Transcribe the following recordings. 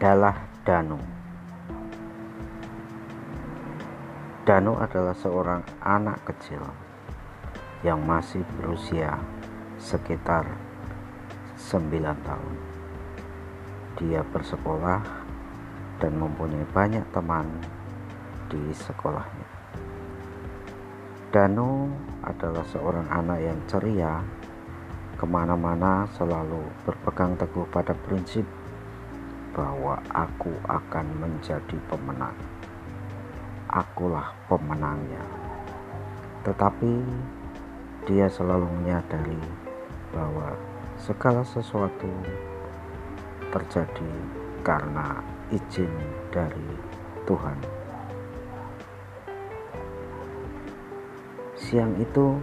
adalah Danu. Danu adalah seorang anak kecil yang masih berusia sekitar 9 tahun. Dia bersekolah dan mempunyai banyak teman di sekolahnya. Danu adalah seorang anak yang ceria, ke mana-mana selalu berpegang teguh pada prinsip bahwa aku akan menjadi pemenang. Akulah pemenangnya. Tetapi dia selalu menyadari bahwa segala sesuatu terjadi karena izin dari Tuhan. Siang itu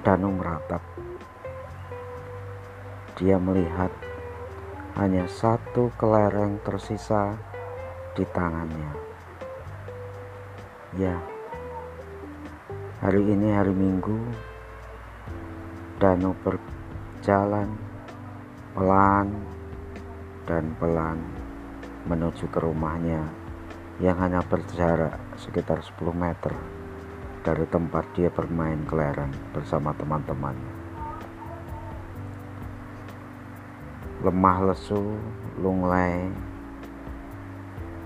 Danu meratap. Dia melihat hanya satu kelereng tersisa di tangannya. Ya, hari ini hari Minggu, Danu berjalan pelan dan pelan menuju ke rumahnya yang hanya berjarak sekitar 10 meter dari tempat dia bermain kelereng bersama teman-temannya. Lemah lesu, lunglai,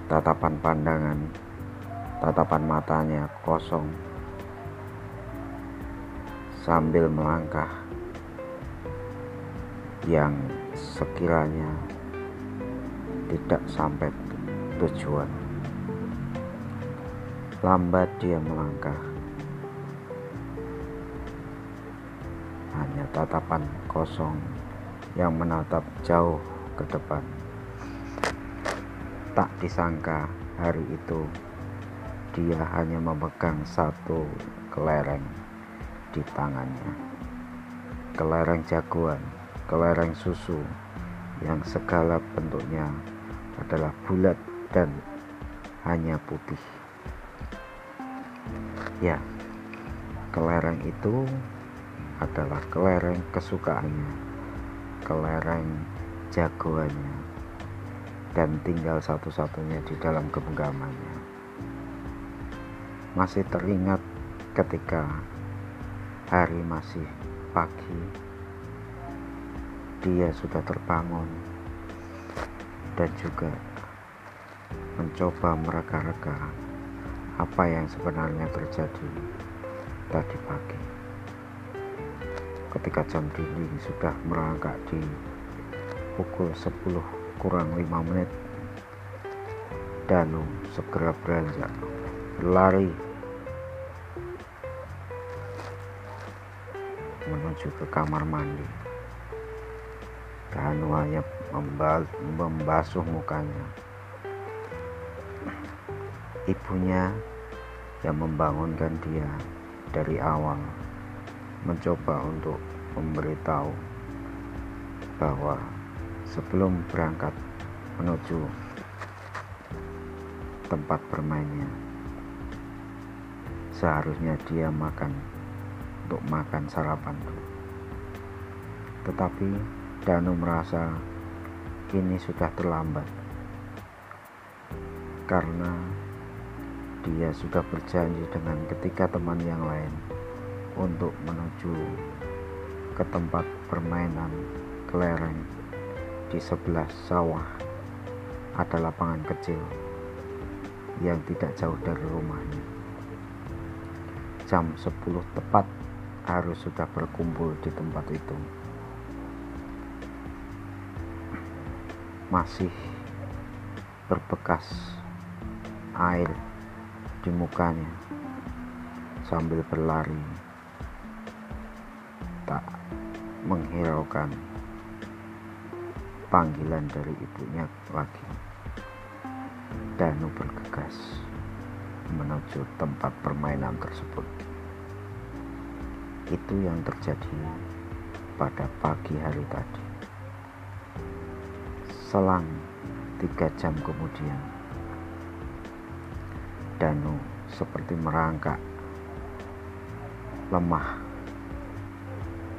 tatapan pandangan, tatapan matanya kosong sambil melangkah yang sekiranya tidak sampai tujuan. Lambat dia melangkah. Hanya tatapan kosong yang menatap jauh ke depan. Tak disangka hari itu dia hanya memegang satu kelereng di tangannya. Kelereng jagoan, kelereng susu yang segala bentuknya adalah bulat dan hanya putih. Ya, kelereng itu adalah kelereng kesukaannya kelereng jagoannya dan tinggal satu-satunya di dalam genggamannya. Masih teringat ketika hari masih pagi, dia sudah terbangun dan juga mencoba mereka-reka apa yang sebenarnya terjadi tadi pagi ketika jam dinding sudah merangkak di pukul 10 kurang 5 menit Danu segera beranjak berlari menuju ke kamar mandi. Danu hanya membasuh mukanya. Ibunya yang membangunkan dia dari awal mencoba untuk memberitahu bahwa sebelum berangkat menuju tempat bermainnya seharusnya dia makan untuk makan sarapan tetapi Danu merasa kini sudah terlambat karena dia sudah berjanji dengan ketiga teman yang lain untuk menuju ke tempat permainan kelereng di sebelah sawah ada lapangan kecil yang tidak jauh dari rumahnya. Jam 10 tepat harus sudah berkumpul di tempat itu. Masih berbekas air di mukanya sambil berlari tak menghiraukan panggilan dari ibunya lagi. Danu bergegas menuju tempat permainan tersebut. Itu yang terjadi pada pagi hari tadi. Selang tiga jam kemudian, Danu seperti merangkak, lemah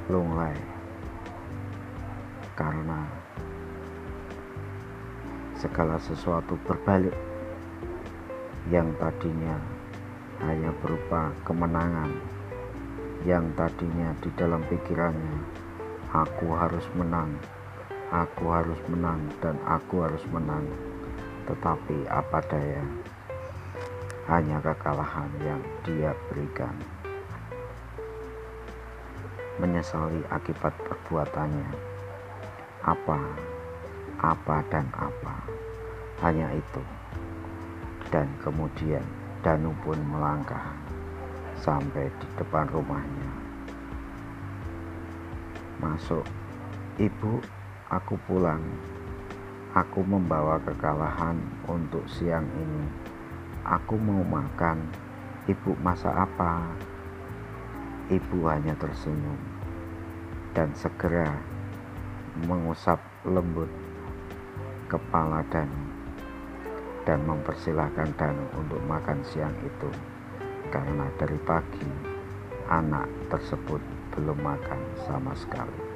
lunglai karena segala sesuatu berbalik yang tadinya hanya berupa kemenangan yang tadinya di dalam pikirannya aku harus menang aku harus menang dan aku harus menang. Tetapi apa daya? Hanya kekalahan yang dia berikan menyesali akibat perbuatannya. Apa apa dan apa? Hanya itu. Dan kemudian Danu pun melangkah sampai di depan rumahnya. Masuk ibu aku pulang. Aku membawa kekalahan untuk siang ini. Aku mau makan. Ibu masak apa ibu hanya tersenyum dan segera mengusap lembut kepala Danu dan mempersilahkan Danu untuk makan siang itu karena dari pagi anak tersebut belum makan sama sekali.